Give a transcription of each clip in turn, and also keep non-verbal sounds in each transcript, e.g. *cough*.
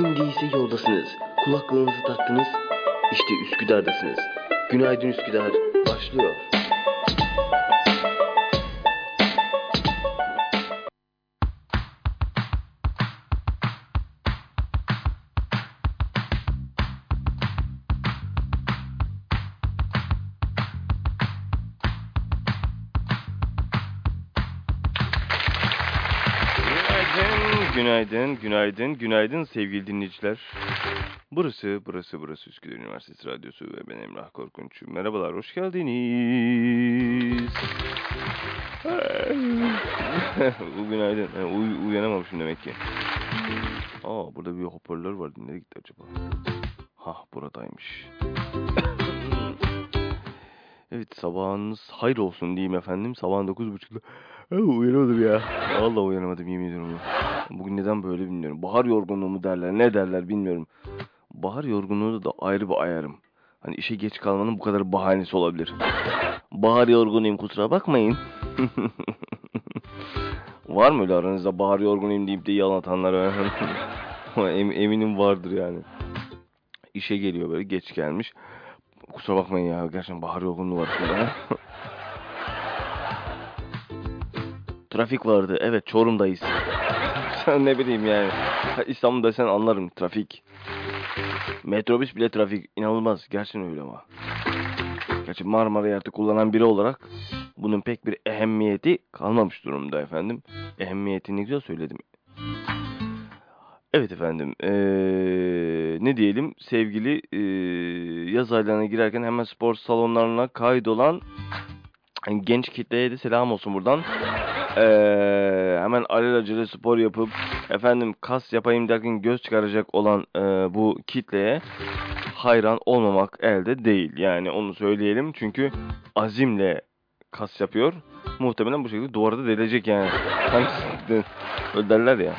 Şimdi ise yoldasınız. Kulaklığınızı taktınız. İşte Üsküdar'dasınız. Günaydın Üsküdar başlıyor. Günaydın, günaydın, günaydın, sevgili dinleyiciler. Burası, burası, burası Üsküdar Üniversitesi Radyosu ve ben Emrah Korkunç. Merhabalar, hoş geldiniz. *laughs* Bu günaydın. Ha, uy- uyanamamışım demek ki. Aa, burada bir hoparlör vardı. Nereye gitti acaba? Hah, buradaymış. *laughs* Evet, sabahınız hayır olsun diyeyim efendim. Sabahın 9.30'da Ha, uyanamadım ya. Vallahi uyanamadım yemin ediyorum. Bugün neden böyle bilmiyorum. Bahar yorgunluğu mu derler ne derler bilmiyorum. Bahar yorgunluğu da ayrı bir ayarım. Hani işe geç kalmanın bu kadar bahanesi olabilir. Bahar yorgunuyum kusura bakmayın. *laughs* Var mı öyle aranızda bahar yorgunuyum deyip de yalan atanlar? *laughs* Em- eminim vardır yani. İşe geliyor böyle geç gelmiş. Kusura bakmayın ya gerçekten bahar yorgunluğu var şurada. Trafik vardı. Evet Çorum'dayız. *laughs* Sen ne bileyim yani. Ha, İstanbul'da sen anlarım trafik. Metrobüs bile trafik. inanılmaz. Gerçekten öyle ama. Gerçi Marmara'yı artık kullanan biri olarak bunun pek bir ehemmiyeti kalmamış durumda efendim. Ehemmiyetini güzel söyledim. Evet efendim. Ee, ne diyelim sevgili ee, yaz aylarına girerken hemen spor salonlarına kaydolan genç kitleye de selam olsun buradan. Ee, hemen alelacele spor yapıp efendim kas yapayım derken göz çıkaracak olan e, bu kitleye hayran olmamak elde değil. Yani onu söyleyelim çünkü azimle kas yapıyor. Muhtemelen bu şekilde duvara da delecek yani. Hangisi? *laughs* Öyle ya.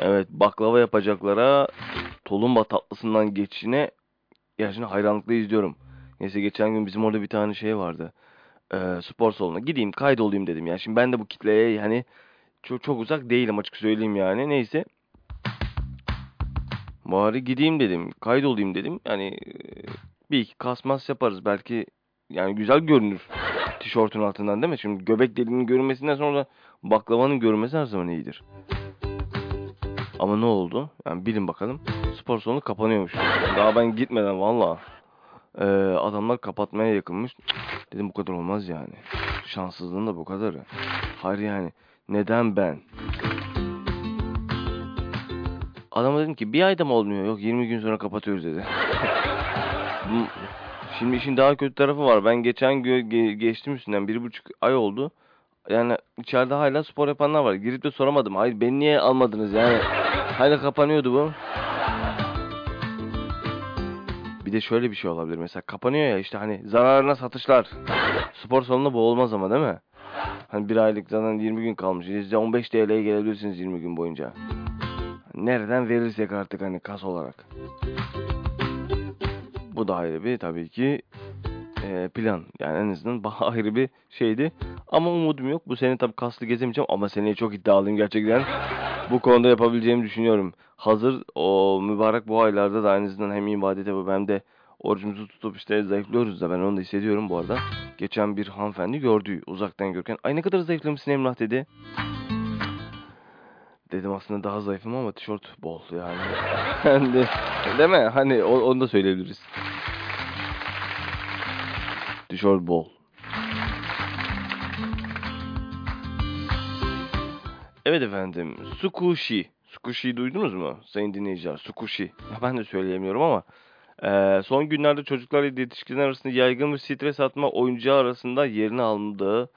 Evet baklava yapacaklara tulumba tatlısından geçişine gerçekten hayranlıkla izliyorum. Neyse geçen gün bizim orada bir tane şey vardı. Ee, spor salonuna gideyim kaydolayım dedim ya. Şimdi ben de bu kitleye yani çok, çok uzak değilim açık söyleyeyim yani. Neyse. Bari gideyim dedim. Kaydolayım dedim. Yani e, bir iki kasmas yaparız. Belki yani güzel görünür *laughs* tişörtün altından değil mi? Şimdi göbek deliğinin görünmesinden sonra baklavanın görünmesi her zaman iyidir. Ama ne oldu? Yani bilin bakalım. Spor salonu kapanıyormuş. Daha ben gitmeden valla. Ee, adamlar kapatmaya yakınmış. Dedim bu kadar olmaz yani. Şanssızlığın da bu kadar. Hayır yani. Neden ben? Adama dedim ki bir ayda mı olmuyor? Yok 20 gün sonra kapatıyoruz dedi. *laughs* Şimdi işin daha kötü tarafı var. Ben geçen gö- ge- geçtim üstünden bir buçuk ay oldu. Yani içeride hala spor yapanlar var. Girip de soramadım. Hayır beni niye almadınız yani? Hala kapanıyordu bu. Bir de şöyle bir şey olabilir. Mesela kapanıyor ya işte hani zararına satışlar. Spor salonunda bu olmaz ama değil mi? Hani bir aylık zaten 20 gün kalmış. Size 15 TL'ye gelebilirsiniz 20 gün boyunca. Nereden verirsek artık hani kas olarak. Bu da ayrı bir tabii ki e, plan. Yani en azından *laughs* ayrı bir şeydi. Ama umudum yok. Bu sene tabii kaslı gezemeyeceğim ama seneye çok iddialıyım gerçekten. Bu konuda yapabileceğimi düşünüyorum. Hazır o mübarek bu aylarda da en azından hem ibadet yapıp hem de orucumuzu tutup işte zayıflıyoruz da ben onu da hissediyorum bu arada. Geçen bir hanımefendi gördü uzaktan görürken. Ay ne kadar zayıflamışsın Emrah dedi. Dedim aslında daha zayıfım ama tişört bol yani. *laughs* Hani, değil mi? Hani onu da söyleyebiliriz. Tişört bol. Evet efendim. Sukushi. Sukushi duydunuz mu sayın dinleyiciler? Sukushi. Ben de söyleyemiyorum ama eee, son günlerde çocuklar ile yetişkinler arasında yaygın bir stres atma oyuncağı arasında yerini aldığı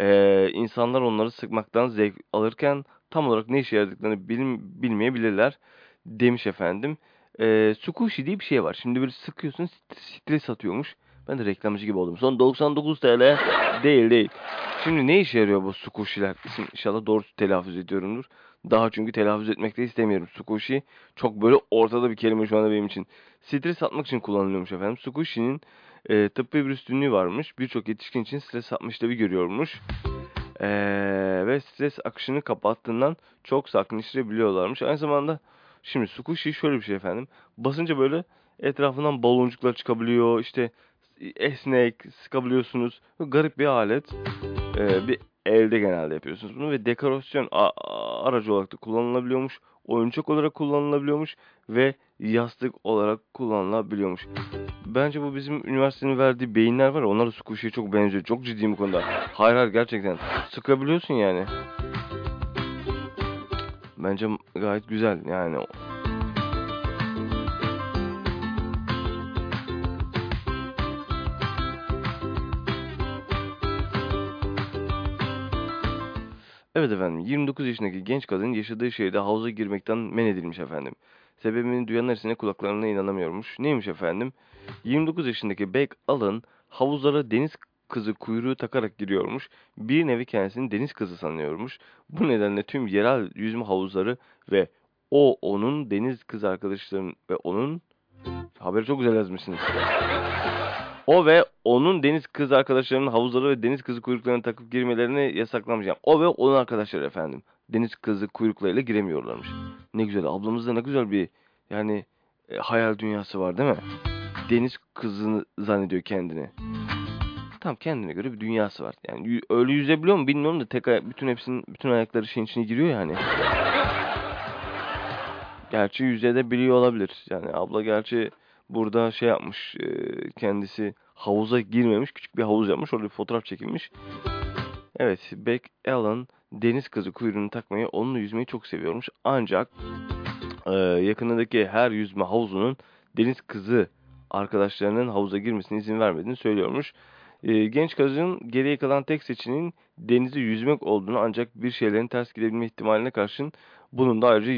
eee, insanlar onları sıkmaktan zevk alırken tam olarak ne işe yaradıklarını bilim, bilmeyebilirler demiş efendim. Eee Sukushi diye bir şey var. Şimdi bir sıkıyorsun st- stres atıyormuş. Ben de reklamcı gibi oldum. Son 99 TL değil değil. Şimdi ne işe yarıyor bu Sukushi'ler? İsim inşallah doğru telaffuz ediyorumdur. Daha çünkü telaffuz etmek de istemiyorum. Sukushi çok böyle ortada bir kelime şu anda benim için. Stres atmak için kullanılıyormuş efendim. Sukushi'nin e, tıbbi bir üstünlüğü varmış. Birçok yetişkin için stres atma işlevi görüyormuş. Ee, ve stres akışını kapattığından çok sakinleştirebiliyorlarmış. Aynı zamanda şimdi squishy şöyle bir şey efendim. Basınca böyle etrafından baloncuklar çıkabiliyor. İşte esnek sıkabiliyorsunuz. Garip bir alet. Ee, bir elde genelde yapıyorsunuz bunu ve dekorasyon aracı olarak da kullanılabiliyormuş. Oyuncak olarak kullanılabiliyormuş ve yastık olarak kullanılabiliyormuş. Bence bu bizim üniversitenin verdiği beyinler var onlar da squishy'ye çok benziyor. Çok ciddiyim bu konuda. Hayır hayır gerçekten. Sıkabiliyorsun yani. Bence gayet güzel yani. Evet efendim 29 yaşındaki genç kadın yaşadığı şehirde havuza girmekten men edilmiş efendim. Sebebini duyanlar ise kulaklarına inanamıyormuş. Neymiş efendim? 29 yaşındaki Beck Allen havuzlara deniz kızı kuyruğu takarak giriyormuş. Bir nevi kendisini deniz kızı sanıyormuş. Bu nedenle tüm yerel yüzme havuzları ve o onun deniz kız arkadaşların ve onun haberi çok güzel yazmışsınız. O ve onun deniz kız arkadaşlarının havuzları ve deniz kızı kuyruklarını takıp girmelerini yasaklamış. Yani o ve onun arkadaşları efendim. Deniz kızı kuyruklarıyla giremiyorlarmış. Ne güzel. Ablamızda ne güzel bir yani e, hayal dünyası var değil mi? Deniz kızını zannediyor kendini. Tam kendine göre bir dünyası var. Yani öyle yüzebiliyor mu bilmiyorum da tek ayak, bütün hepsinin bütün ayakları şeyin içine giriyor yani. gerçi yüzebiliyor olabilir. Yani abla gerçi burada şey yapmış e, kendisi havuza girmemiş küçük bir havuz yapmış orada bir fotoğraf çekilmiş. Evet Beck Allen deniz kızı kuyruğunu takmayı onunla yüzmeyi çok seviyormuş ancak e, yakınındaki her yüzme havuzunun deniz kızı arkadaşlarının havuza girmesine izin vermediğini söylüyormuş. E, genç kızın geriye kalan tek seçeneğin denize yüzmek olduğunu ancak bir şeylerin ters gidebilme ihtimaline karşın bunun da ayrıca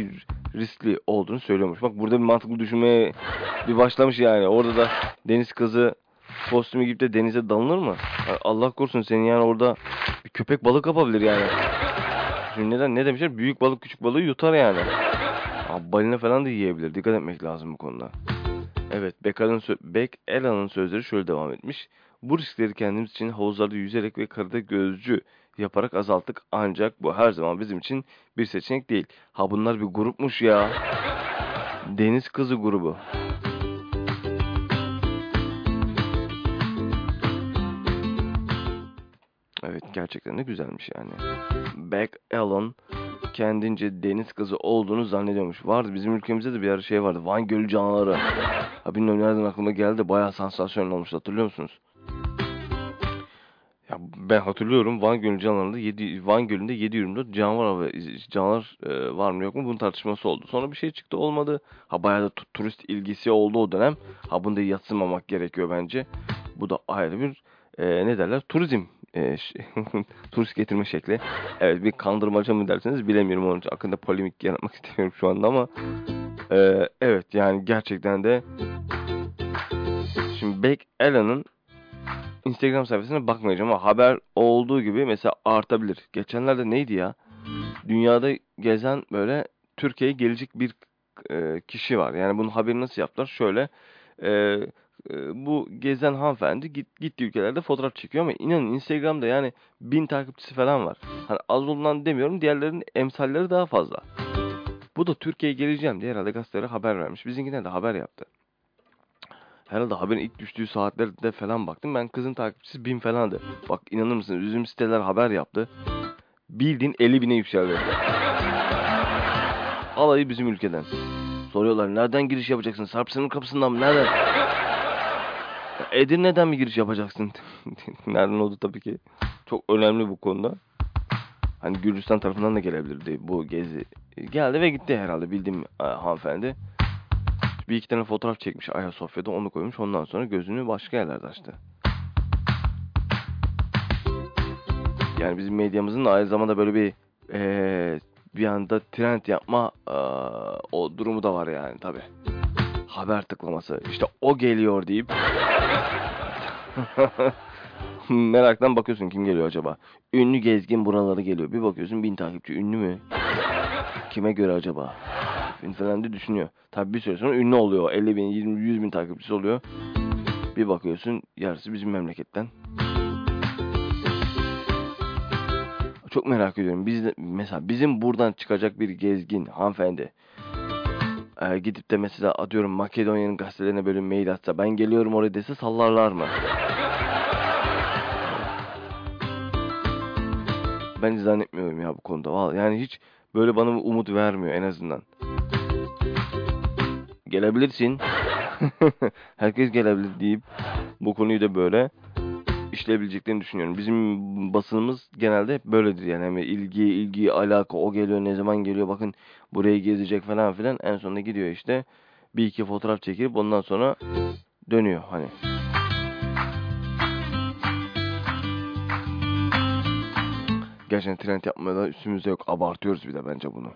riskli olduğunu söylüyormuş. Bak burada bir mantıklı düşünmeye bir başlamış yani. Orada da deniz kızı kostümü giyip de denize dalınır mı? Allah korusun seni yani orada bir köpek balık kapabilir yani. Şimdi neden ne demişler? Büyük balık küçük balığı yutar yani. Abi balina falan da yiyebilir. Dikkat etmek lazım bu konuda. Evet, Beck, Beck Ela'nın sözleri şöyle devam etmiş. Bu riskleri kendimiz için havuzlarda yüzerek ve karada gözcü yaparak azalttık. Ancak bu her zaman bizim için bir seçenek değil. Ha bunlar bir grupmuş ya. Deniz Kızı grubu. Evet gerçekten de güzelmiş yani. Beck Allen kendince deniz kızı olduğunu zannediyormuş. Vardı bizim ülkemizde de bir ara şey vardı. Van Gölü canavarı. Ha bilmiyorum nereden aklıma geldi. Bayağı sansasyonel olmuş hatırlıyor musunuz? Ya ben hatırlıyorum Van Gölü canavarında 7 Van Gölü'nde 724 canavar ve canavar e, var mı yok mu bunun tartışması oldu. Sonra bir şey çıktı olmadı. Ha bayağı da turist ilgisi oldu o dönem. Ha bunu da yatsımamak gerekiyor bence. Bu da ayrı bir e, ne derler turizm e, *laughs* turist getirme şekli. Evet bir kandırmaca mı derseniz bilemiyorum onun hakkında polemik yaratmak *laughs* istemiyorum şu anda ama e, evet yani gerçekten de şimdi Beck Allen'ın Instagram sayfasına bakmayacağım ama haber olduğu gibi mesela artabilir. Geçenlerde neydi ya? Dünyada gezen böyle Türkiye'ye gelecek bir e, kişi var. Yani bunun haberini nasıl yaptılar? Şöyle e, bu gezen hanımefendi git, gittiği ülkelerde fotoğraf çekiyor ama inanın Instagram'da yani bin takipçisi falan var. Hani az olduğundan demiyorum diğerlerinin emsalleri daha fazla. Bu da Türkiye'ye geleceğim diye herhalde gazetelere haber vermiş. Bizimkiler de haber yaptı. Herhalde haberin ilk düştüğü saatlerde falan baktım. Ben kızın takipçisi bin falandı. Bak inanır mısın üzüm siteler haber yaptı. Bildiğin 50 bine yükseldi. Alayı bizim ülkeden. Soruyorlar nereden giriş yapacaksın? Sarp sınır kapısından mı? Nereden? Edirne'den mi giriş yapacaksın? *laughs* Nereden oldu tabii ki. Çok önemli bu konuda. Hani Gürcistan tarafından da gelebilirdi bu gezi. Geldi ve gitti herhalde bildiğim e, hanımefendi. Bir iki tane fotoğraf çekmiş Ayasofya'da onu koymuş. Ondan sonra gözünü başka yerlerde açtı. Yani bizim medyamızın aynı zamanda böyle bir ee, bir anda trend yapma ee, o durumu da var yani tabi. Haber tıklaması. İşte o geliyor deyip *laughs* meraktan bakıyorsun kim geliyor acaba. Ünlü gezgin buraları geliyor. Bir bakıyorsun bin takipçi ünlü mü? Kime göre acaba? falan düşünüyor. Tabi bir süre sonra ünlü oluyor. 50 bin, 20, 100 bin takipçisi oluyor. Bir bakıyorsun yarısı bizim memleketten. Çok merak ediyorum. Biz mesela bizim buradan çıkacak bir gezgin hanımefendi e, gidip de mesela atıyorum Makedonya'nın gazetelerine böyle mail atsa ben geliyorum oraya dese sallarlar mı? Ben zannetmiyorum ya bu konuda. Vallahi yani hiç böyle bana umut vermiyor en azından. Gelebilirsin. *laughs* Herkes gelebilir deyip bu konuyu da böyle işleyebileceklerini düşünüyorum. Bizim basınımız genelde hep böyledir yani. Hani ilgi, ilgi, alaka, o geliyor, ne zaman geliyor, bakın burayı gezecek falan filan. En sonunda gidiyor işte bir iki fotoğraf çekip ondan sonra dönüyor hani. Gerçekten trend yapmaya da üstümüzde yok. Abartıyoruz bir de bence bunu.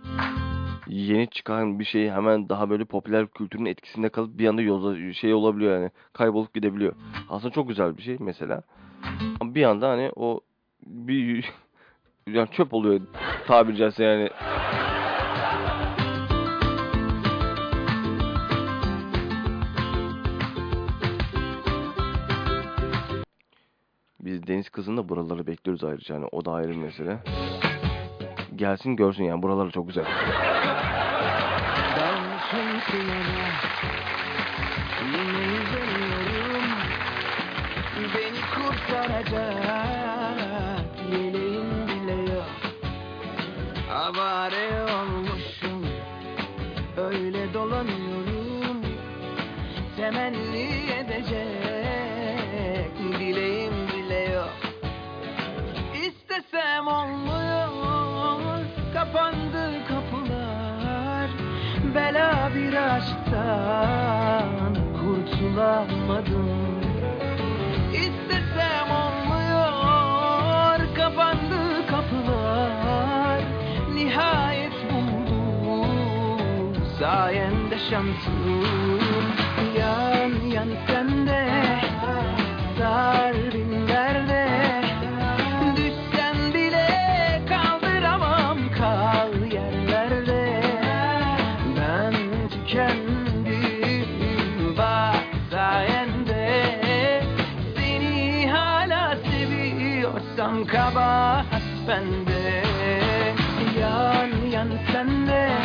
Yeni çıkan bir şey hemen daha böyle popüler kültürün etkisinde kalıp bir anda yolda şey olabiliyor yani. Kaybolup gidebiliyor. Aslında çok güzel bir şey mesela. Ama bir anda hani o bir *laughs* yani çöp oluyor tabiri caizse yani. Biz deniz kızını da buraları bekliyoruz ayrıca hani o da ayrı mesele. Gelsin görsün yani buraları çok güzel. Thank you, Bela bir aşktan Kurtulamadım. İstesem olmuyor Kapandı kapılar. Nihayet buldum Sayende şansım. Yan yan sende bende Yan yan sende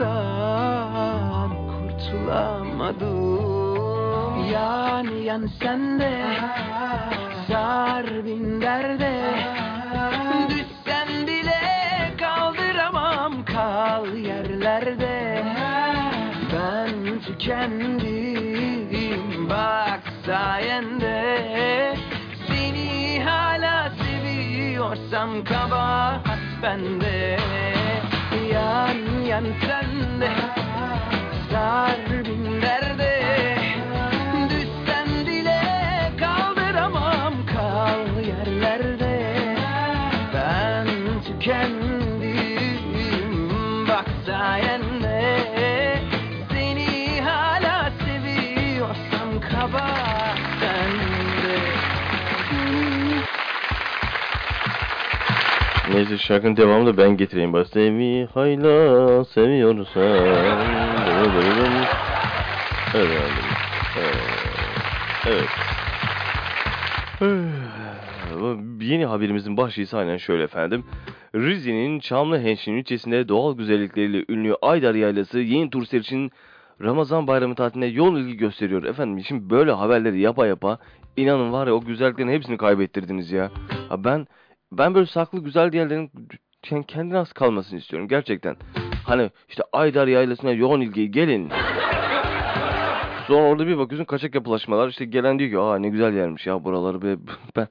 aşktan Kurtulamadım. Yan yan sende Sar bin derde. Düşsen bile kaldıramam Kal yerlerde. Ben tükendim Bak sayende. Seni hala seviyorsam kabahat bende. Yan yan sende derde Düşsen bile kaldıramam Kal yerlerde. Ben tükendim Bak sayende. Seni hala seviyorsam bende Neyse şarkının devamını da ben getireyim. Bak sevi hayla seviyorsan. Evet efendim. Evet. Yeni haberimizin başlığı aynen şöyle efendim. Rize'nin Çamlıhenşin ilçesinde doğal güzellikleriyle ünlü Aydar Yaylası yeni turistler için Ramazan bayramı tatiline yoğun ilgi gösteriyor. Efendim şimdi böyle haberleri yapa yapa inanın var ya o güzelliklerin hepsini kaybettirdiniz ya. Ha ben ben böyle saklı güzel yerlerin kend- kendine has kalmasını istiyorum gerçekten. Hani işte Aydar Yaylası'na yoğun ilgi gelin. Sonra orada bir bakıyorsun kaçak yapılaşmalar işte gelen diyor ki aa ne güzel yermiş ya buraları be *laughs* ben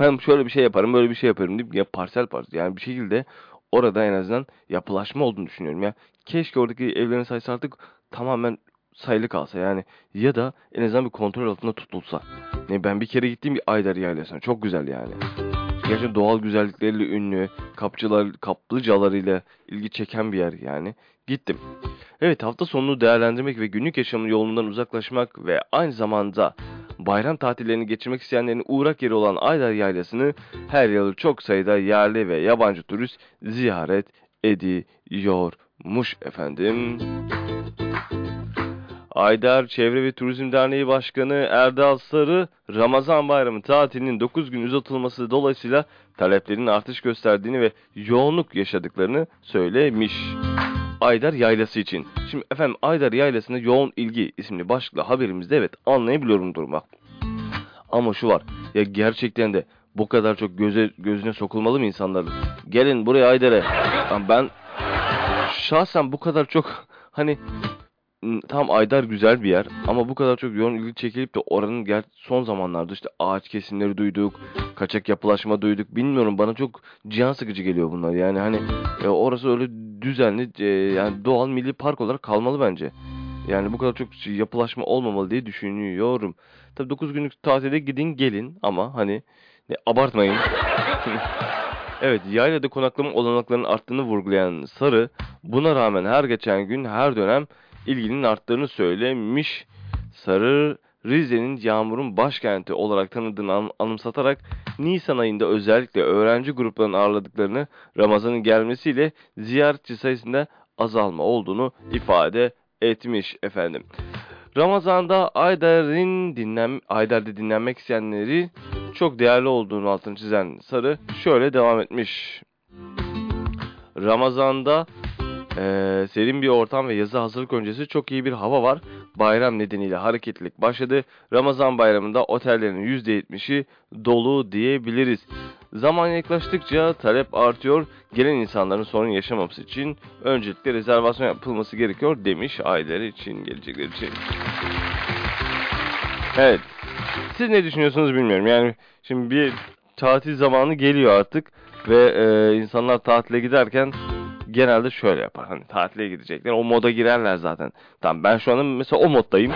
ben şöyle bir şey yaparım böyle bir şey yaparım deyip ya parsel parsel yani bir şekilde orada en azından yapılaşma olduğunu düşünüyorum ya. Keşke oradaki evlerin sayısı artık tamamen sayılı kalsa yani ya da en azından bir kontrol altında tutulsa. Ne ben bir kere gittiğim bir Aydar Yaylası'na çok güzel yani. Gerçekten doğal güzellikleriyle ünlü, kapçılar, kaplıcalarıyla ilgi çeken bir yer yani. Gittim. Evet hafta sonunu değerlendirmek ve günlük yaşamın yolundan uzaklaşmak ve aynı zamanda bayram tatillerini geçirmek isteyenlerin uğrak yeri olan Aydar Yaylası'nı her yıl çok sayıda yerli ve yabancı turist ziyaret ediyormuş efendim. Aydar Çevre ve Turizm Derneği Başkanı Erdal Sarı, Ramazan Bayramı tatilinin 9 gün uzatılması dolayısıyla taleplerin artış gösterdiğini ve yoğunluk yaşadıklarını söylemiş. Aydar Yaylası için. Şimdi efendim Aydar Yaylası'na yoğun ilgi isimli başlıkla haberimizde evet anlayabiliyorum durumu. Ama şu var ya gerçekten de bu kadar çok göze, gözüne sokulmalı mı insanların? Gelin buraya Aydar'a. Ben şahsen bu kadar çok hani tam Aydar güzel bir yer ama bu kadar çok yoğun ilgi çekilip de oranın son zamanlarda işte ağaç kesimleri duyduk, kaçak yapılaşma duyduk. Bilmiyorum bana çok can sıkıcı geliyor bunlar. Yani hani e, orası öyle düzenli e, yani doğal milli park olarak kalmalı bence. Yani bu kadar çok yapılaşma olmamalı diye düşünüyorum. Tabii 9 günlük tatile gidin gelin ama hani ne, abartmayın. *laughs* evet yaylada konaklama olanaklarının arttığını vurgulayan Sarı buna rağmen her geçen gün her dönem ilginin arttığını söylemiş. Sarı Rize'nin yağmurun başkenti olarak tanıdığını an- anımsatarak Nisan ayında özellikle öğrenci gruplarının ağırladıklarını Ramazan'ın gelmesiyle ziyaretçi sayısında azalma olduğunu ifade etmiş efendim. Ramazan'da Aydar'ın dinlen Aydar'da dinlenmek isteyenleri çok değerli olduğunu altını çizen Sarı şöyle devam etmiş. Ramazan'da eee, serin bir ortam ve yazı hazırlık öncesi çok iyi bir hava var. Bayram nedeniyle hareketlilik başladı. Ramazan bayramında otellerin %70'i dolu diyebiliriz. Zaman yaklaştıkça talep artıyor. Gelen insanların sorun yaşamaması için öncelikle rezervasyon yapılması gerekiyor demiş aileleri için, gelecekler için. Evet. Siz ne düşünüyorsunuz bilmiyorum. Yani şimdi bir tatil zamanı geliyor artık ve e, insanlar tatile giderken genelde şöyle yapar. Hani tatile gidecekler. O moda girerler zaten. Tamam ben şu anda mesela o moddayım.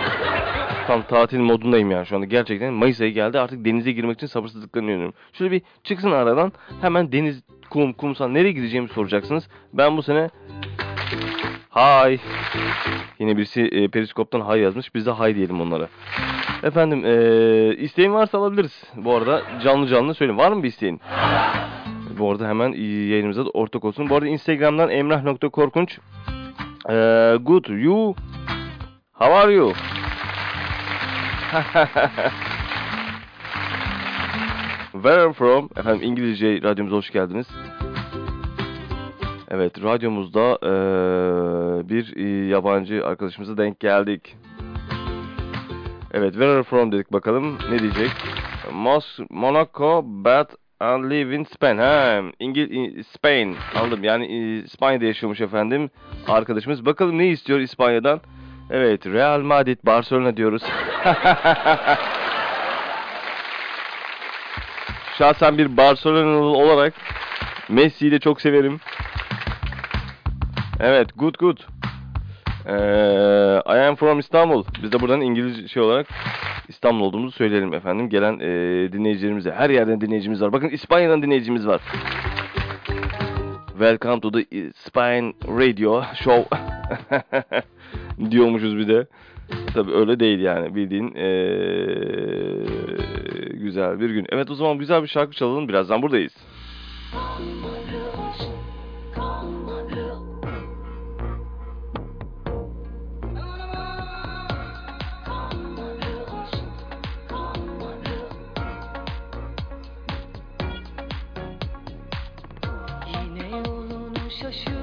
Tam tatil modundayım yani şu anda. Gerçekten Mayıs ayı geldi. Artık denize girmek için sabırsızlıklanıyorum. Şöyle bir çıksın aradan. Hemen deniz, kum, kumsal nereye gideceğimi soracaksınız. Ben bu sene Hay. Yine birisi e, periskoptan hay yazmış. Biz de hay diyelim onlara. Efendim e, isteğin varsa alabiliriz. Bu arada canlı canlı söyleyeyim. Var mı bir isteğin? Bu arada hemen yayınımıza da ortak olsun. Bu arada Instagram'dan emrah.korkunç e, Good. You How are you? *laughs* Where are from? Efendim İngilizce radyomuza hoş geldiniz. Evet radyomuzda eee, bir e, yabancı arkadaşımıza denk geldik. Evet where are from dedik bakalım ne diyecek? Mos Monaco but and live in Spain. Ha, İngil İ- Spain anladım yani İspanya'da yaşıyormuş efendim arkadaşımız. Bakalım ne istiyor İspanya'dan? Evet Real Madrid Barcelona diyoruz. *laughs* Şahsen bir Barcelonalı olarak Messi'yi de çok severim. Evet, good good. Ee, I am from İstanbul. Biz de buradan İngilizce şey olarak İstanbul olduğumuzu söyleyelim efendim. Gelen ee, dinleyicilerimize. Her yerden dinleyicimiz var. Bakın İspanya'dan dinleyicimiz var. Welcome to the Spain Radio Show. *laughs* Diyormuşuz bir de. Tabii öyle değil yani. Bildiğin ee, güzel bir gün. Evet o zaman güzel bir şarkı çalalım. Birazdan buradayız. Yine শশু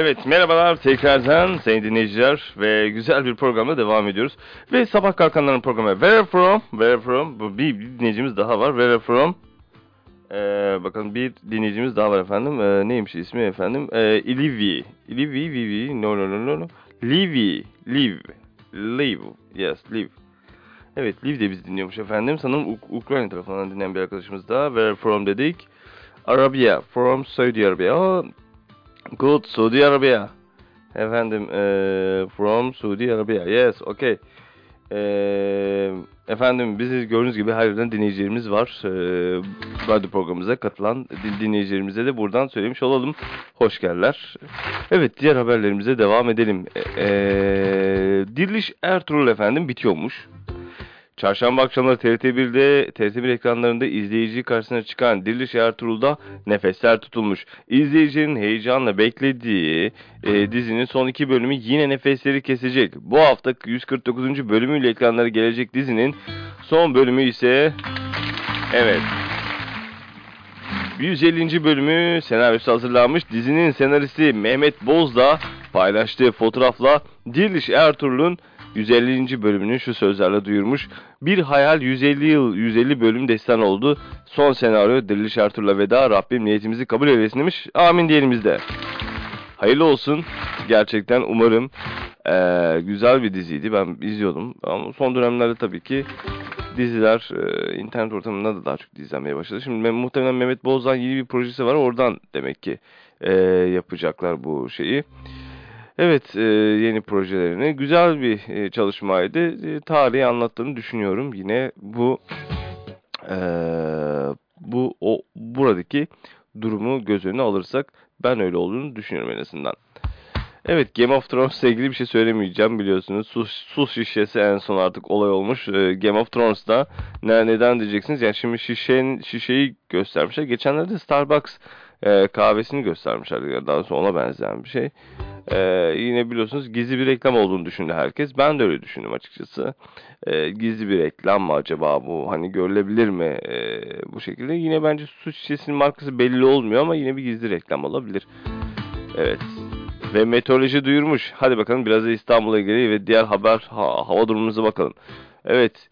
Evet merhabalar tekrardan sayın dinleyiciler ve güzel bir programla devam ediyoruz. Ve sabah kalkanların programı Where From? Where From? Bir, dinleyicimiz daha var. Where From? Ee, bakın bir dinleyicimiz daha var efendim. Ee, neymiş ismi efendim? Ee, Livy. Livy, Vivi, no no no no no. Livy, Liv. Liv, yes, Liv. Evet, Liv de bizi dinliyormuş efendim. Sanırım Uk- Ukrayna tarafından dinleyen bir arkadaşımız da. Where from dedik. Arabia, from Saudi Arabia. Oh, good, Saudi Arabia. Efendim, eee, from Saudi Arabia. Yes, okay. Eee, efendim, bizi gördüğünüz gibi her yerden dinleyicilerimiz var. Eee, radyo programımıza katılan din- dinleyicilerimize de buradan söylemiş olalım. Hoş geldiler. Evet, diğer haberlerimize devam edelim. Eee Diriliş Ertuğrul efendim bitiyormuş. Çarşamba akşamları TRT1'de, TRT1 ekranlarında izleyici karşısına çıkan Diriliş Ertuğrul'da nefesler tutulmuş. İzleyicinin heyecanla beklediği e, dizinin son iki bölümü yine nefesleri kesecek. Bu hafta 149. bölümüyle ekranlara gelecek dizinin son bölümü ise... Evet. 150. bölümü senaryosu hazırlanmış. Dizinin senaristi Mehmet Bozdağ paylaştığı fotoğrafla Diriliş Ertuğrul'un 150. bölümünü şu sözlerle duyurmuş. Bir hayal 150 yıl 150 bölüm destan oldu. Son senaryo Diriliş Ertuğrul'a veda. Rabbim niyetimizi kabul eylesin demiş. Amin diyelim biz de. Hayırlı olsun. Gerçekten umarım eee, güzel bir diziydi. Ben izliyordum. Ama son dönemlerde tabii ki diziler eee, internet ortamında da daha çok izlenmeye başladı. Şimdi me- muhtemelen Mehmet Bozdağ'ın yeni bir projesi var. Oradan demek ki eee, yapacaklar bu şeyi. Evet, eee, yeni projelerini. Güzel bir eee, çalışmaydı. Eee, tarihi anlattığını düşünüyorum. Yine bu bu o buradaki durumu göz önüne alırsak ben öyle olduğunu düşünüyorum en azından. Evet Game of Thrones'la ilgili bir şey söylemeyeceğim biliyorsunuz. Su, su şişesi en son artık olay olmuş. Ee, Game of Thrones'da ne, neden diyeceksiniz? Yani şimdi şişenin, şişeyi göstermişler. Geçenlerde Starbucks e, kahvesini göstermişler. Yani Daha sonra ona benzeyen bir şey. Ee, yine biliyorsunuz gizli bir reklam olduğunu düşündü herkes. Ben de öyle düşündüm açıkçası. Ee, gizli bir reklam mı acaba bu? Hani görülebilir mi ee, bu şekilde? Yine bence su şişesinin markası belli olmuyor ama yine bir gizli reklam olabilir. Evet. Ve meteoroloji duyurmuş. Hadi bakalım biraz da İstanbul'a ilgili ve diğer haber ha- hava durumumuza bakalım. Evet.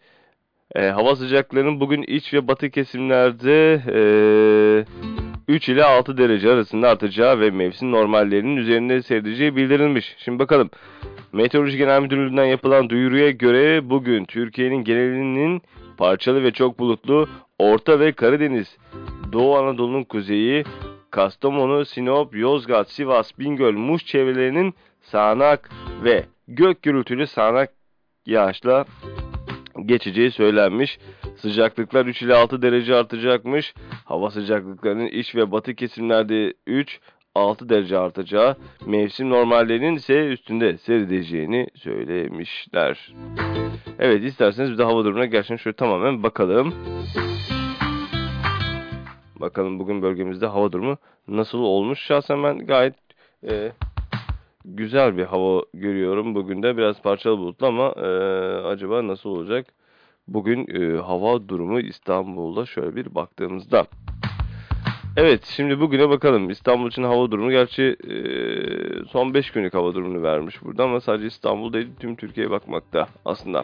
E, hava sıcaklarının bugün iç ve batı kesimlerde e, 3 ile 6 derece arasında artacağı ve mevsim normallerinin üzerinde seyredeceği bildirilmiş. Şimdi bakalım. Meteoroloji Genel Müdürlüğü'nden yapılan duyuruya göre bugün Türkiye'nin genelinin parçalı ve çok bulutlu Orta ve Karadeniz, Doğu Anadolu'nun kuzeyi, Kastamonu, Sinop, Yozgat, Sivas, Bingöl, Muş çevrelerinin sağanak ve gök gürültülü sağanak yağışla geçeceği söylenmiş. Sıcaklıklar 3 ile 6 derece artacakmış. Hava sıcaklıklarının iç ve batı kesimlerde 3, 6 derece artacağı, mevsim normallerinin ise üstünde seyredeceğini söylemişler. Evet isterseniz bir de hava durumuna gerçekten şöyle tamamen bakalım. Bakalım bugün bölgemizde hava durumu nasıl olmuş. Şahsen ben gayet e, güzel bir hava görüyorum. Bugün de biraz parçalı bulutlu ama e, acaba nasıl olacak? Bugün e, hava durumu İstanbul'da şöyle bir baktığımızda. Evet şimdi bugüne bakalım. İstanbul için hava durumu gerçi e, son 5 günlük hava durumunu vermiş burada ama sadece İstanbul değil tüm Türkiye'ye bakmakta aslında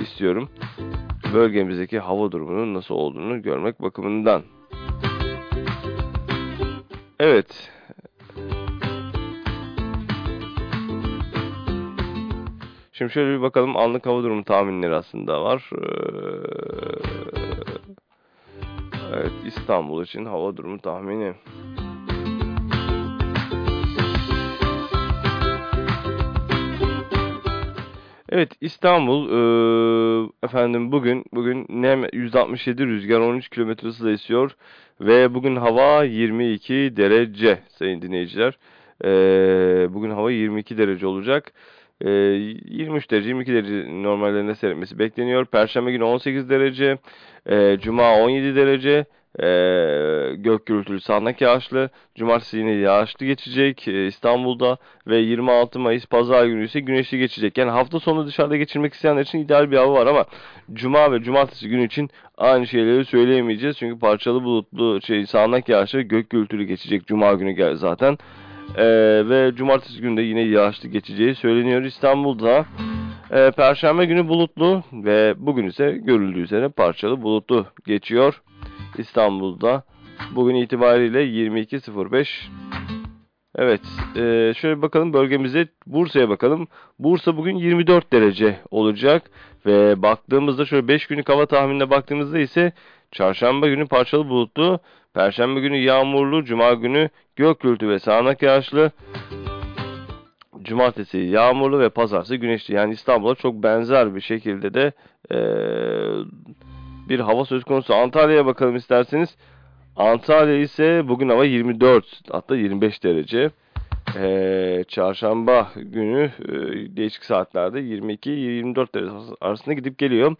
istiyorum. Bölgemizdeki hava durumunun nasıl olduğunu görmek bakımından. Evet. Şimdi şöyle bir bakalım anlık hava durumu tahminleri aslında var. Ee, Evet İstanbul için hava durumu tahmini. Evet İstanbul eee, efendim bugün bugün nem %67 rüzgar 13 km hızla esiyor ve bugün hava 22 derece sayın dinleyiciler. Eee, bugün hava 22 derece olacak. Eee, 23 derece 22 derece normallerinde seyretmesi bekleniyor. Perşembe günü 18 derece, eee, Cuma 17 derece. Ee, gök gürültülü sağanak yağışlı. Cumartesi yine yağışlı geçecek e, İstanbul'da ve 26 Mayıs Pazar günü ise güneşli geçecek. Yani hafta sonu dışarıda geçirmek isteyenler için ideal bir hava var ama Cuma ve Cumartesi günü için aynı şeyleri söyleyemeyeceğiz. Çünkü parçalı bulutlu şey sağanak yağışlı gök gürültülü geçecek Cuma günü gel zaten. Ee, ve Cumartesi günü de yine yağışlı geçeceği söyleniyor İstanbul'da. Ee, Perşembe günü bulutlu ve bugün ise görüldüğü üzere parçalı bulutlu geçiyor. İstanbul'da. Bugün itibariyle 22.05. Evet. E, şöyle bakalım bölgemize. Bursa'ya bakalım. Bursa bugün 24 derece olacak. Ve baktığımızda şöyle 5 günlük hava tahminine baktığımızda ise çarşamba günü parçalı bulutlu. Perşembe günü yağmurlu. Cuma günü gök gürültü ve sağanak yağışlı. Cumartesi yağmurlu ve pazartesi güneşli. Yani İstanbul'a çok benzer bir şekilde de eee bir hava söz konusu. Antalya'ya bakalım isterseniz. Antalya ise bugün hava 24 hatta 25 derece. Ee, çarşamba günü e, değişik saatlerde 22-24 derece arasında gidip geliyor.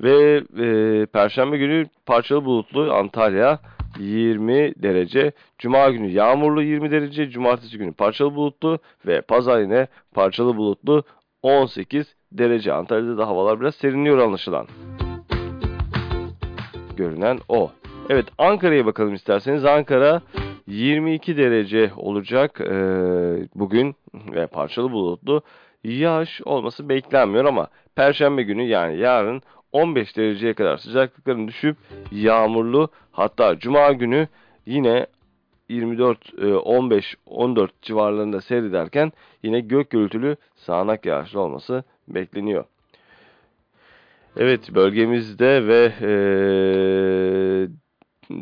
Ve e, perşembe günü parçalı bulutlu Antalya 20 derece. Cuma günü yağmurlu 20 derece. Cumartesi günü parçalı bulutlu ve pazar yine parçalı bulutlu 18 derece. Antalya'da da havalar biraz serinliyor anlaşılan görünen o. Evet Ankara'ya bakalım isterseniz. Ankara 22 derece olacak e, bugün ve parçalı bulutlu. Yağış olması beklenmiyor ama Perşembe günü yani yarın 15 dereceye kadar sıcaklıkların düşüp yağmurlu hatta Cuma günü yine 24, 15, 14 civarlarında seyrederken yine gök gürültülü sağanak yağışlı olması bekleniyor. Evet bölgemizde ve e,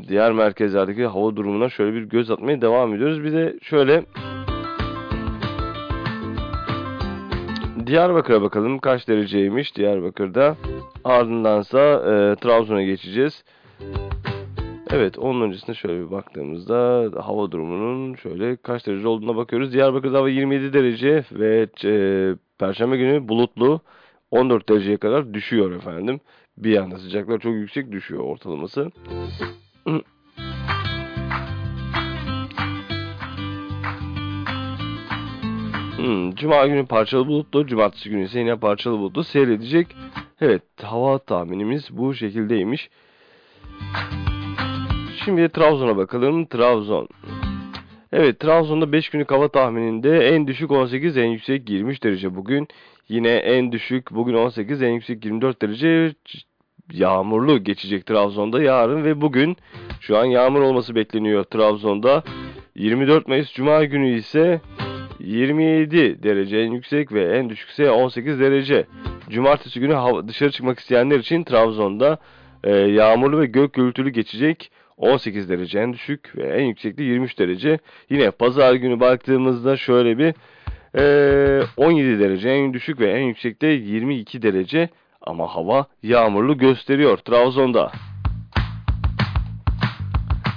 diğer merkezlerdeki hava durumuna şöyle bir göz atmaya devam ediyoruz. Bir de şöyle Diyarbakır'a bakalım kaç dereceymiş Diyarbakır'da. Ardındansa e, Trabzon'a geçeceğiz. Evet onun öncesinde şöyle bir baktığımızda hava durumunun şöyle kaç derece olduğuna bakıyoruz. Diyarbakır'da hava 27 derece ve e, Perşembe günü bulutlu. 14 dereceye kadar düşüyor efendim. Bir anda sıcaklar çok yüksek düşüyor ortalaması. *clears throat* Hmm, Cuma günü parçalı bulutlu, cumartesi günü ise yine parçalı bulutlu seyredecek. Evet, hava tahminimiz bu şekildeymiş. Şimdi de Trabzon'a bakalım. Trabzon. Evet, Trabzon'da 5 günlük hava tahmininde en düşük 18, en yüksek 23 derece bugün. Yine en düşük bugün 18, en yüksek 24 derece yağmurlu geçecek Trabzon'da yarın ve bugün. Şu an yağmur olması bekleniyor Trabzon'da. 24 Mayıs Cuma günü ise 27 derece en yüksek ve en düşükse 18 derece. Cumartesi günü dışarı çıkmak isteyenler için Trabzon'da e, yağmurlu ve gök gürültülü geçecek. 18 derece en düşük ve en yüksek de 23 derece. Yine pazar günü baktığımızda şöyle bir e, 17 derece en düşük ve en yüksek de 22 derece. Ama hava yağmurlu gösteriyor Trabzon'da.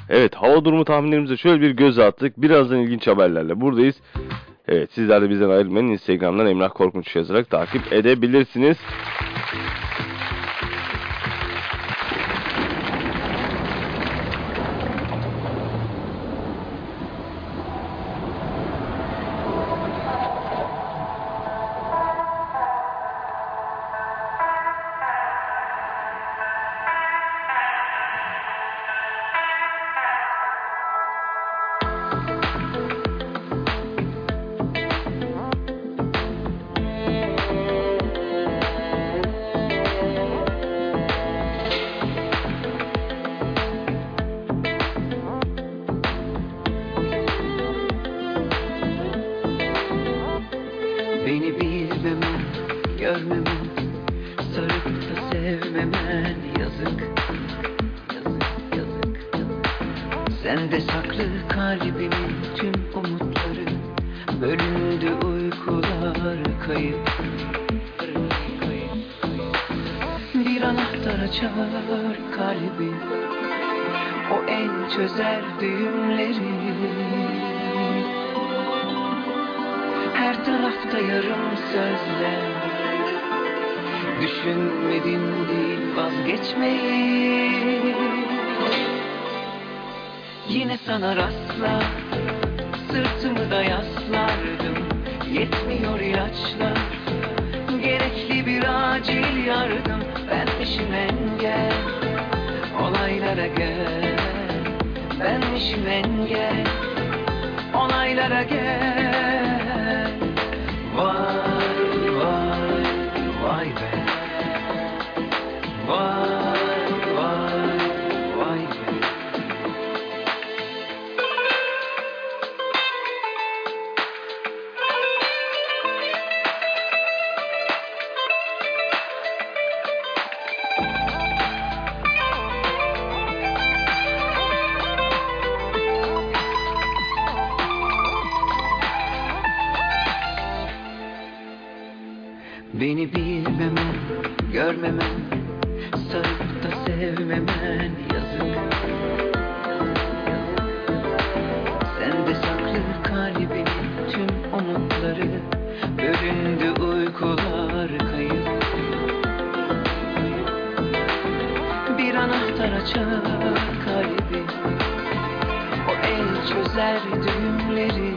Evet hava durumu tahminlerimize şöyle bir göz attık. Birazdan ilginç haberlerle buradayız. Evet sizler de bizden ayrılmayın. Instagram'dan Emrah Korkunç yazarak takip edebilirsiniz. Sende saklı kalbimin tüm umutları. Bölündü uykular kayıp. Bir anahtar açar kalbi O en çözer düğümleri. Her tarafta yarım sözler. Düşünmedim değil vazgeçmeyi Yine sana rastlar Sırtımı da yaslardım. Yetmiyor ilaçlar Gerekli bir acil yardım. Benmişim engel Olaylara gel. Benmişim engel Olaylara gel el çözer düğümleri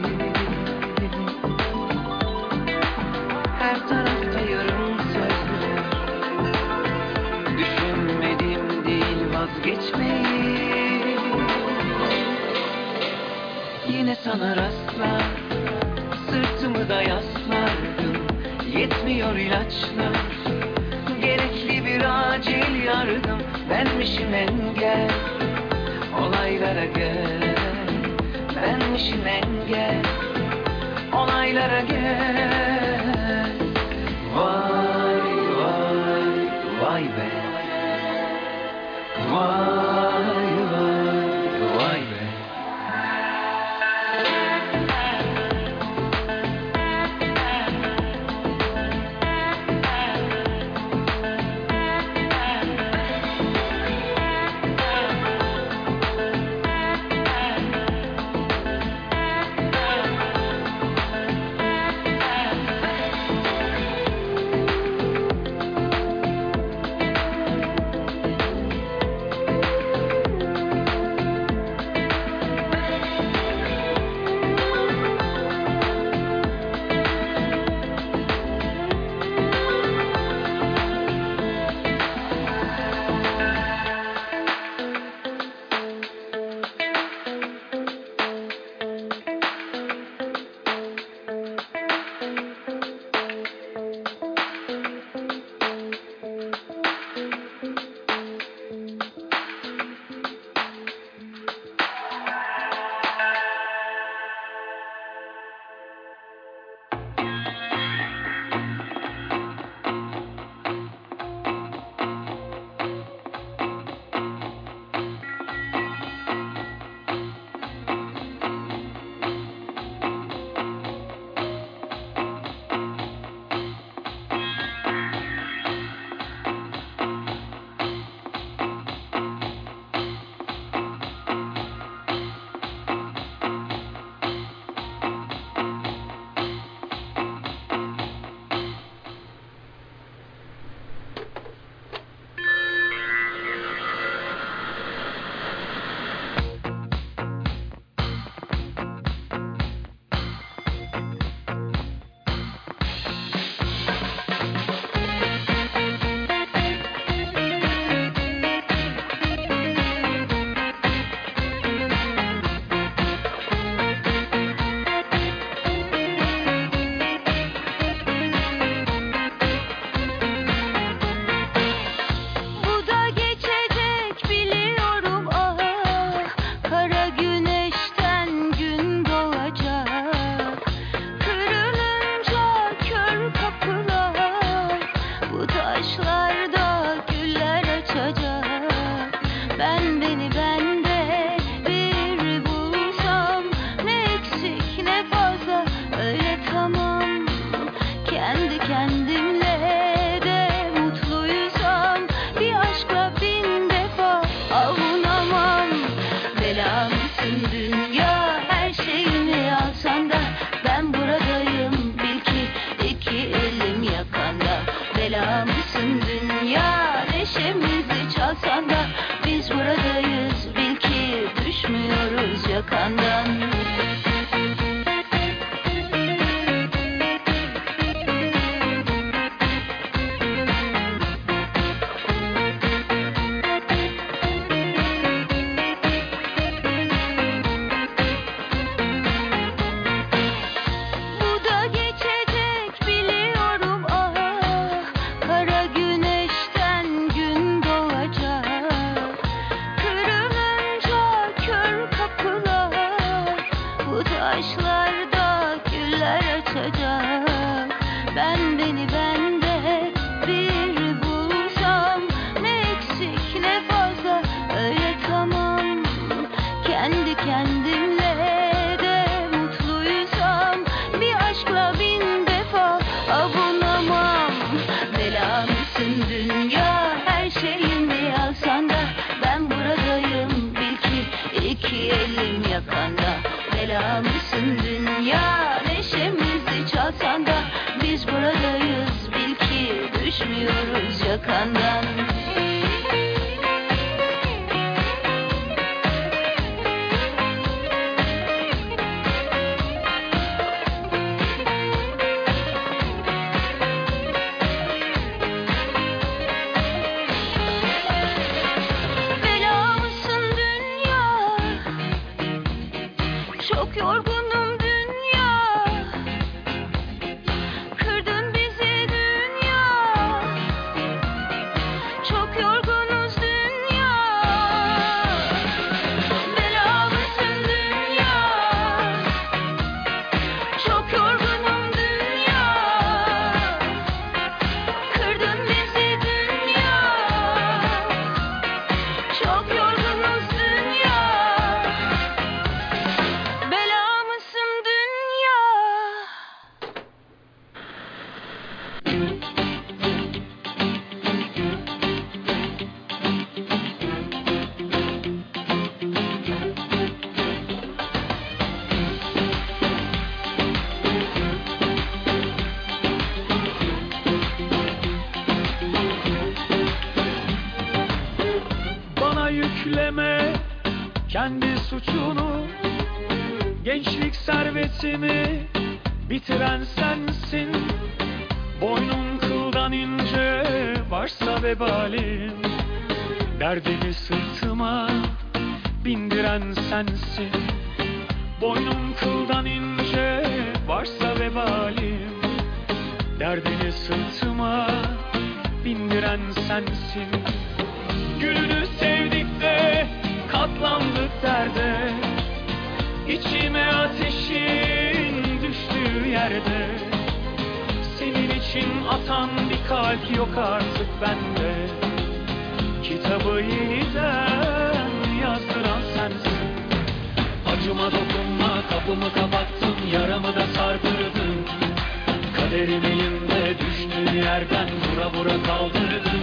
yüreğimde düştüğü yerden vura vura kaldırdım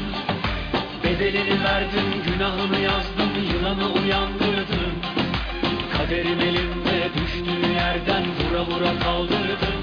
Bedelini verdim günahını yazdım yılanı uyandırdım Kaderim elimde düştüğü yerden vura vura kaldırdım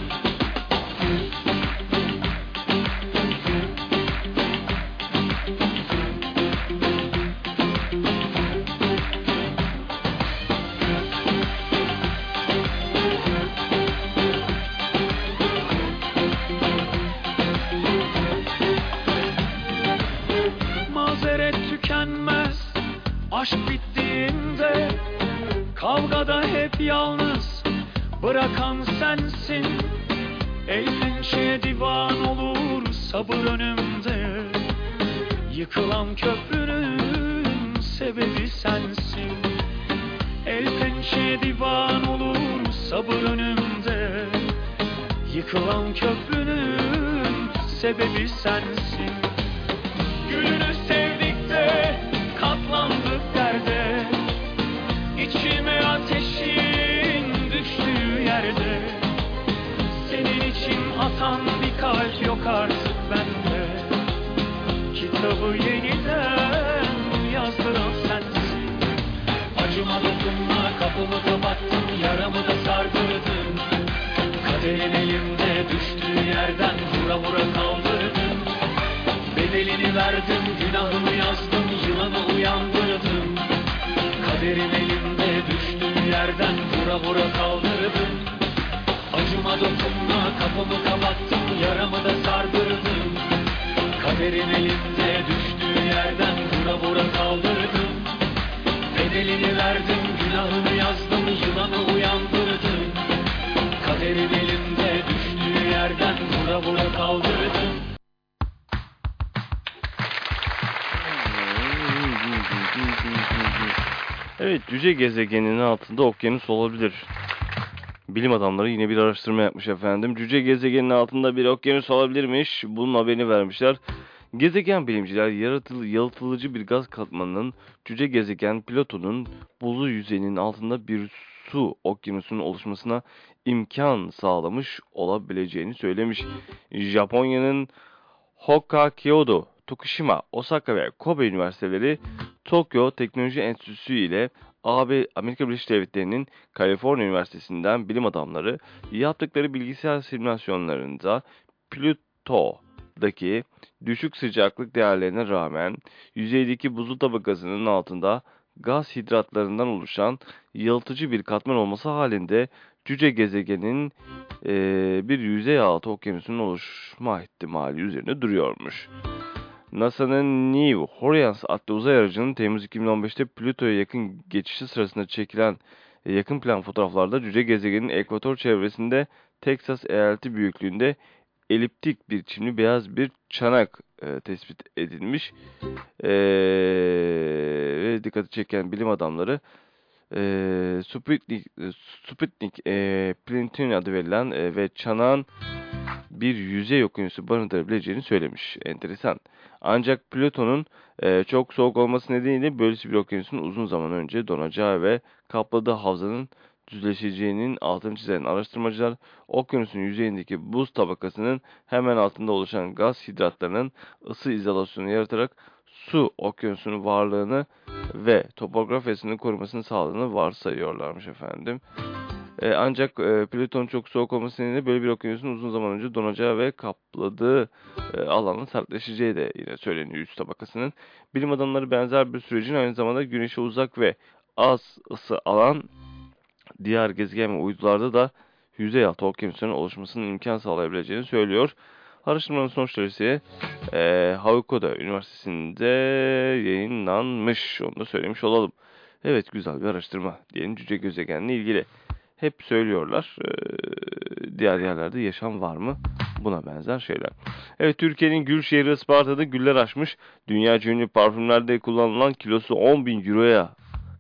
Kaderim elimde düştüğü yerden vura vura kaldırdım Bedelini verdim günahımı yazdım yılanı uyandırdım. Kaderim elimde düştüğü yerden vura vura kaldırdım. Evet, cüce gezegeninin altında okyanus olabilir. Bilim adamları yine bir araştırma yapmış efendim. Cüce gezegenin altında bir okyanus olabilirmiş. Bunun haberini vermişler. Gezegen bilimciler yaratılı, yalıtılıcı bir gaz katmanının cüce gezegen Plüton'un buzlu yüzeyinin altında bir su okyanusunun oluşmasına imkan sağlamış olabileceğini söylemiş. Japonya'nın Hokkaido, Tokushima, Osaka ve Kobe üniversiteleri Tokyo Teknoloji Enstitüsü ile AB Amerika Birleşik Devletleri'nin Kaliforniya Üniversitesi'nden bilim adamları yaptıkları bilgisayar simülasyonlarında Plüto'daki düşük sıcaklık değerlerine rağmen yüzeydeki buzul tabakasının altında gaz hidratlarından oluşan yalıtıcı bir katman olması halinde cüce gezegenin eee, bir yüzey altı okyanusunun oluşma ihtimali üzerine duruyormuş. NASA'nın New Horizons adlı uzay aracının Temmuz 2015'te Plüto'ya yakın geçişi sırasında çekilen e, yakın plan fotoğraflarda cüce gezegenin ekvator çevresinde Teksas eyaleti büyüklüğünde eliptik bir çimli beyaz bir çanak e, tespit edilmiş. E, ve dikkati çeken bilim adamları e, Sputnik, e, Sputnik e, Planetarium adı verilen e, ve çanağın bir yüzey okyanusu barındırabileceğini söylemiş. Enteresan. Ancak Plüton'un e, çok soğuk olması nedeniyle böylesi bir okyanusun uzun zaman önce donacağı ve kapladığı havzanın düzleşeceğinin altını çizen araştırmacılar, okyanusun yüzeyindeki buz tabakasının hemen altında oluşan gaz hidratlarının ısı izolasyonu yaratarak su okyanusunun varlığını ve topografyasını korumasını sağladığını varsayıyorlarmış efendim. E, ancak e, Plüton çok soğuk olması nedeniyle böyle bir okyanusun uzun zaman önce donacağı ve kapladığı e, alanın sertleşeceği de yine söyleniyor üst tabakasının. Bilim adamları benzer bir sürecin aynı zamanda Güneş'e uzak ve az ısı alan diğer gezegen ve uydularda da yüzey altı okyanusunun oluşmasının imkan sağlayabileceğini söylüyor. Araştırmanın sonuçları ise e, Hawaii Üniversitesi'nde yayınlanmış. Onu da söylemiş olalım. Evet güzel bir araştırma diyelim cüce gezegenle ilgili. Hep söylüyorlar e, diğer yerlerde yaşam var mı? Buna benzer şeyler. Evet Türkiye'nin gül şehri Isparta'da güller açmış. Dünya ünlü parfümlerde kullanılan kilosu 10 bin euroya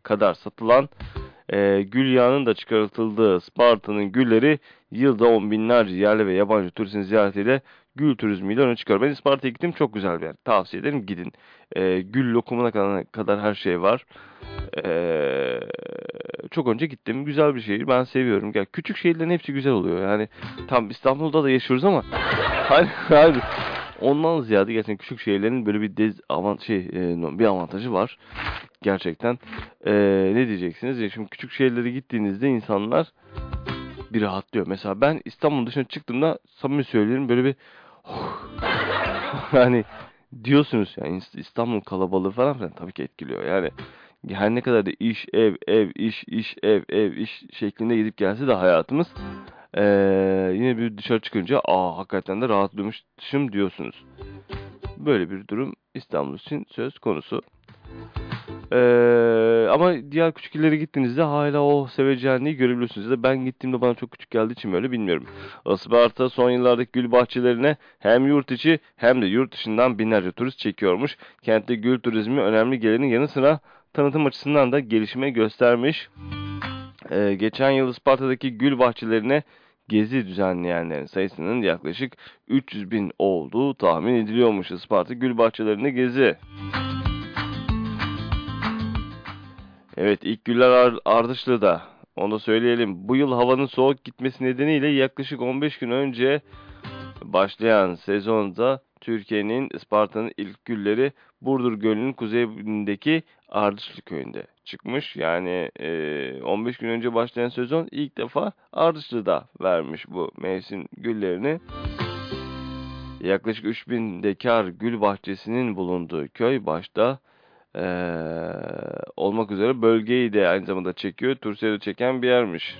kadar satılan e, gül yağının da çıkartıldığı Isparta'nın gülleri yılda on binlerce yerli ve yabancı turistin ziyaretiyle gül turizmiyle öne çıkıyor. Ben Isparta'ya gittim çok güzel bir yer. Tavsiye ederim gidin. E, gül lokumuna kadar, kadar her şey var. E, çok önce gittim. Güzel bir şehir. Ben seviyorum. Yani küçük şehirlerin hepsi güzel oluyor. Yani tam İstanbul'da da yaşıyoruz ama *laughs* hani, hani ondan ziyade gerçekten küçük şehirlerin böyle bir avant şey e, bir avantajı var. Gerçekten. E, ne diyeceksiniz? Ya şimdi küçük şehirlere gittiğinizde insanlar bir rahatlıyor. Mesela ben İstanbul dışına çıktığımda samimi söylüyorum böyle bir hani *laughs* diyorsunuz yani İstanbul kalabalığı falan filan tabii ki etkiliyor. Yani her ne kadar da iş, ev, ev, iş, iş, ev, ev, iş şeklinde gidip gelse de hayatımız ee, yine bir dışarı çıkınca aa hakikaten de rahatlıyormuşum diyorsunuz. Böyle bir durum İstanbul için söz konusu. Ee, ama diğer küçük illere gittiğinizde hala o seveceğini görebiliyorsunuz. Ya da ben gittiğimde bana çok küçük geldiği için böyle bilmiyorum. Isparta son yıllardaki gül bahçelerine hem yurt içi hem de yurt dışından binlerce turist çekiyormuş. Kentte gül turizmi önemli gelenin yanı sıra tanıtım açısından da gelişme göstermiş. Ee, geçen yıl Isparta'daki gül bahçelerine gezi düzenleyenlerin sayısının yaklaşık 300 bin olduğu tahmin ediliyormuş Isparta gül bahçelerinde gezi. Evet ilk güller Ar Ardışlı'da. Onu da söyleyelim. Bu yıl havanın soğuk gitmesi nedeniyle yaklaşık 15 gün önce başlayan sezonda Türkiye'nin Isparta'nın ilk gülleri Burdur Gölü'nün kuzeyindeki Ardışlı köyünde çıkmış. Yani e, 15 gün önce başlayan sezon ilk defa Ardışlı'da vermiş bu mevsim güllerini. Yaklaşık 3000 dekar gül bahçesinin bulunduğu köy başta eee, olmak üzere bölgeyi de aynı zamanda çekiyor. Turistleri çeken bir yermiş.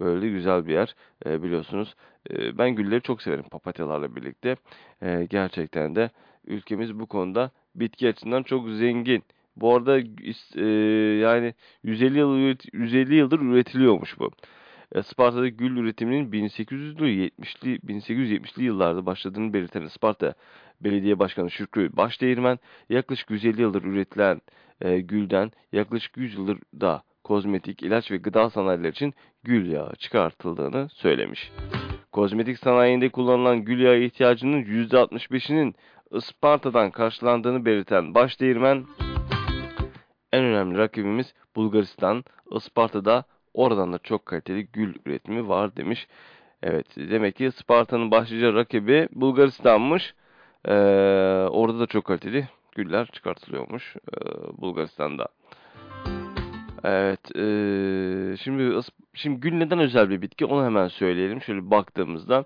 Böyle güzel bir yer e, biliyorsunuz. E, ben gülleri çok severim papatyalarla birlikte. E, gerçekten de ülkemiz bu konuda bitki açısından çok zengin. Bu arada e, yani 150 yıl üret- 150 yıldır üretiliyormuş bu. E, Sparta'da gül üretiminin 1800'lü 70'li 1870'li yıllarda başladığını belirten Isparta Belediye Başkanı Şükrü Başdeğirmen yaklaşık 150 yıldır üretilen e, gülden yaklaşık 100 yıldır da kozmetik, ilaç ve gıda sanayileri için gül yağı çıkartıldığını söylemiş. Kozmetik sanayinde kullanılan gül yağı ihtiyacının %65'inin Isparta'dan karşılandığını belirten Başdeğirmen en önemli rakibimiz Bulgaristan, Isparta'da oradan da çok kaliteli gül üretimi var demiş. Evet demek ki Isparta'nın başlıca rakibi Bulgaristan'mış. Ee, orada da çok kaliteli güller çıkartılıyormuş ee, Bulgaristan'da. Evet, eee, şimdi şimdi gül neden özel bir bitki onu hemen söyleyelim. Şöyle baktığımızda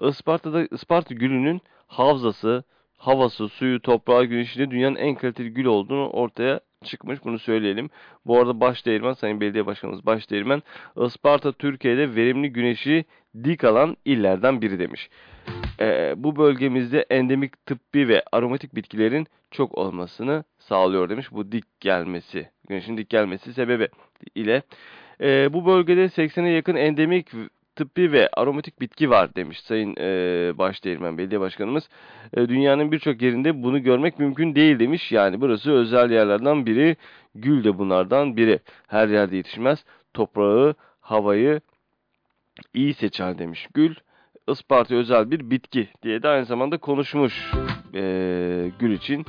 Isparta'da Isparta gülünün havzası, havası, suyu, toprağı, güneşiyle dünyanın en kaliteli gül olduğunu ortaya çıkmış. Bunu söyleyelim. Bu arada Başdeğirmen, Sayın Belediye Başkanımız Başdeğirmen, Isparta Türkiye'de verimli güneşi dik alan illerden biri demiş. Eee, bu bölgemizde endemik tıbbi ve aromatik bitkilerin çok olmasını sağlıyor demiş. Bu dik gelmesi, güneşin dik gelmesi sebebi ile. Eee, bu bölgede 80'e yakın endemik tıbbi ve aromatik bitki var demiş Sayın eee Başdeğirmen Belediye Başkanımız. Eee, dünyanın birçok yerinde bunu görmek mümkün değil demiş. Yani burası özel yerlerden biri. Gül de bunlardan biri. Her yerde yetişmez. Toprağı, havayı iyi seçer demiş Gül. Isparta özel bir bitki diye de aynı zamanda konuşmuş eee, gül için.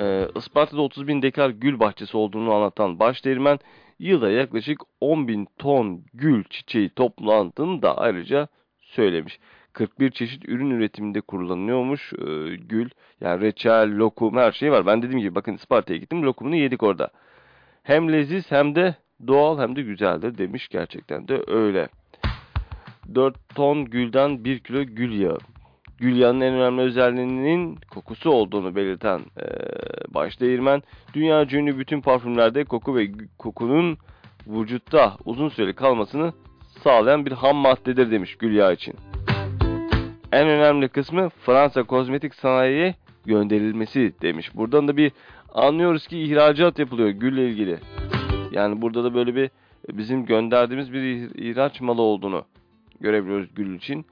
Eee, Isparta'da 30 bin dekar gül bahçesi olduğunu anlatan Başdeğirmen, yılda yaklaşık 10 bin ton gül çiçeği toplandığını da ayrıca söylemiş. 41 çeşit ürün üretiminde kullanılıyormuş eee, gül. Yani reçel, lokum her şey var. Ben dediğim gibi bakın Isparta'ya gittim lokumunu yedik orada. Hem leziz hem de doğal hem de güzeldir demiş gerçekten de öyle. 4 ton gülden 1 kilo gül yağı. Gül yağının en önemli özelliğinin kokusu olduğunu belirten eee Başdeğirmen, dünya ünlü bütün parfümlerde koku ve kokunun vücutta uzun süreli kalmasını sağlayan bir ham maddedir demiş gül yağı için. En önemli kısmı Fransa kozmetik sanayiye gönderilmesi demiş. Buradan da bir anlıyoruz ki ihracat yapılıyor gülle ilgili. Yani burada da böyle bir bizim gönderdiğimiz bir ih- ihraç malı olduğunu görebiliyoruz gül için.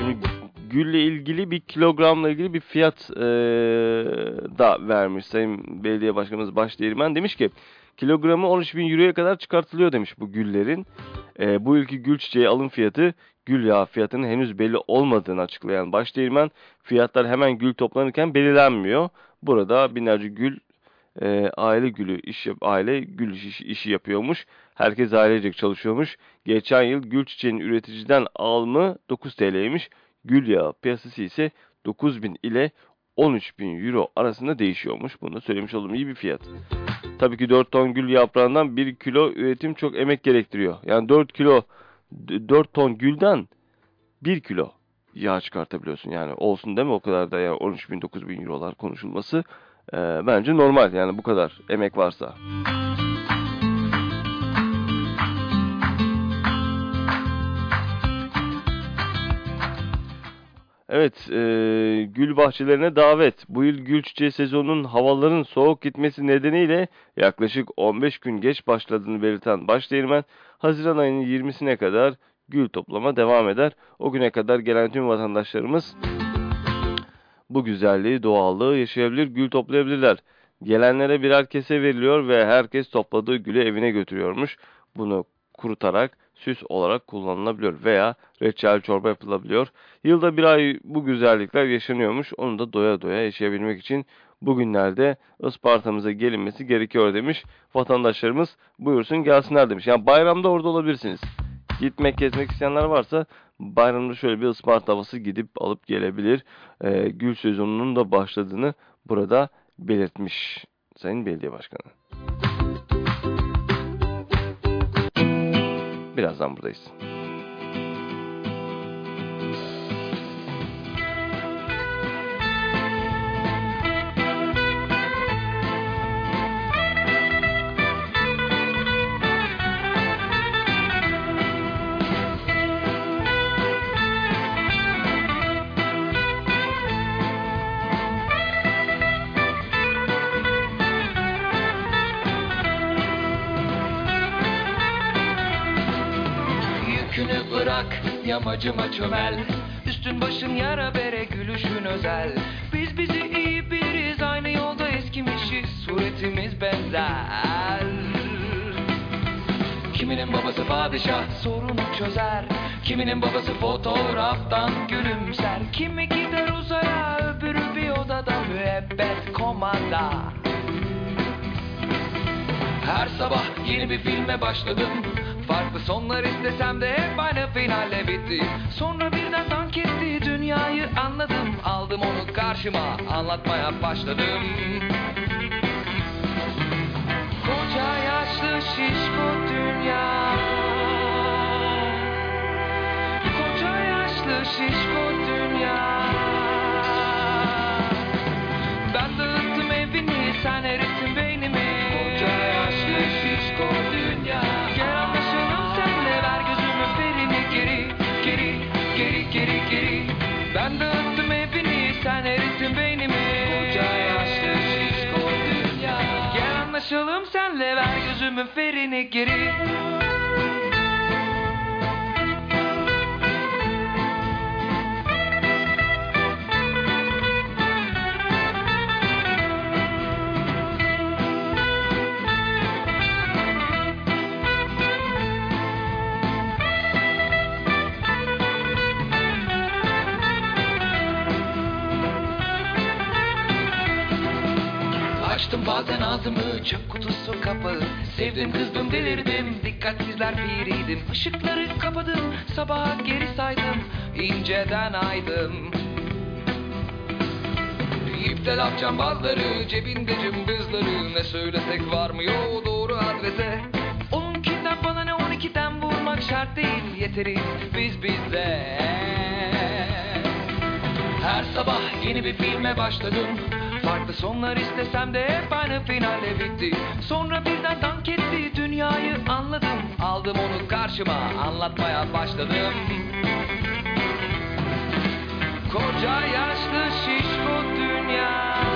Şimdi gülle ilgili bir kilogramla ilgili bir fiyat eee, da vermiş Sayın Belediye Başkanımız Başdeğirmen. Demiş ki kilogramı 13 bin euroya kadar çıkartılıyor demiş bu güllerin. Eee, bu yılki gül çiçeği alım fiyatı gül yağı fiyatının henüz belli olmadığını açıklayan Başdeğirmen fiyatlar hemen gül toplanırken belirlenmiyor. Burada binlerce gül e, aile gülü iş yap- aile gül işi, işi yapıyormuş. Herkes ailecek çalışıyormuş. Geçen yıl gül çiçeğinin üreticiden alımı 9 TL'ymiş. Gül yağı piyasası ise 9000 ile 13.000 euro arasında değişiyormuş. Bunu da söylemiş olduğum iyi bir fiyat. Tabii ki 4 ton gül yaprağından 1 kilo üretim çok emek gerektiriyor. Yani 4 kilo 4 ton gülden 1 kilo yağ çıkartabiliyorsun. Yani olsun mi o kadar da ya 13 bin 9 bin eurolar konuşulması e, bence normal yani bu kadar emek varsa. Evet, e, gül bahçelerine davet. Bu yıl gül çiçeği sezonunun havaların soğuk gitmesi nedeniyle yaklaşık 15 gün geç başladığını belirten Başdeğirmen, Haziran ayının 20'sine kadar gül toplama devam eder. O güne kadar gelen tüm vatandaşlarımız bu güzelliği, doğallığı yaşayabilir, gül toplayabilirler. Gelenlere birer kese veriliyor ve herkes topladığı gülü evine götürüyormuş. Bunu kurutarak süs olarak kullanılabiliyor veya reçel çorba yapılabiliyor. Yılda bir ay bu güzellikler yaşanıyormuş. Onu da doya doya yaşayabilmek için bugünlerde Isparta'mıza gelinmesi gerekiyor demiş. Vatandaşlarımız buyursun gelsinler demiş. Yani bayramda orada olabilirsiniz. Gitmek gezmek isteyenler varsa bayramda şöyle bir Isparta havası gidip alıp gelebilir. E, gül sezonunun da başladığını burada belirtmiş Sayın Belediye Başkanı. Birazdan buradayız. Yamacıma çömel. Üstün başın yara bere gülüşün özel. Biz bizi iyi biliriz aynı yolda eskimişiz. Suretimiz benzer. Kiminin babası padişah sorunu çözer. Kiminin babası fotoğraftan gülümser. Kimi gider uzaya öbürü bir odada müebbet komanda. Her sabah yeni bir filme başladım Farklı sonlar istesem de hep aynı finalle bitti. Sonra birden dank etti dünyayı anladım. Aldım onu karşıma anlatmaya başladım. Koca yaşlı şişko dünya. Koca yaşlı şişko dünya. Ben dağıttım evini, sen erittin Anlaşalım senle, ver gözümün ferini geri Açtım bazen ağzımı çöp kutusu kapalı Sevdim kızdım delirdim dikkatsizler piriydim Işıkları kapadım sabaha geri saydım. İnceden aydım. İptal atacağım bazıları cebinde cımbızları. Ne söylesek varmıyor doğru adrese. Onunkinden bana ne on ikiden vurmak şart değil. Yeteriz biz bizde. Her sabah yeni bir filme başladım Farklı sonlar istesem de hep aynı finalle bitti. Sonra birden dank etti dünyayı anladım. Aldım onu karşıma anlatmaya başladım. Koca yaşlı şişko dünya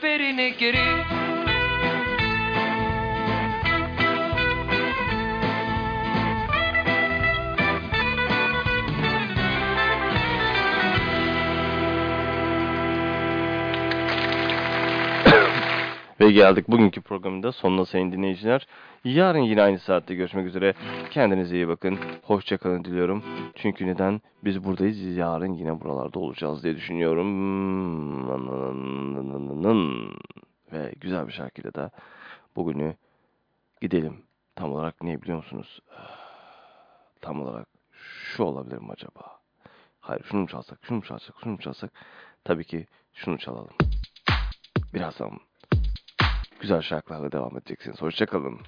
ferini geri Ve geldik bugünkü programında sonuna sayın dinleyiciler. Yarın yine aynı saatte görüşmek üzere. Kendinize iyi bakın. Hoşça kalın diliyorum. Çünkü neden? Biz buradayız. Yarın yine buralarda olacağız diye düşünüyorum. Ve güzel bir şarkıyla da bugünü gidelim. Tam olarak ne biliyor musunuz? Tam olarak şu olabilir mi acaba? Hayır şunu mu çalsak, şunu mu çalsak, şunu mu çalsak? Tabii ki şunu çalalım. Birazdan güzel şarkılarla devam edeceksiniz. Hoşçakalın.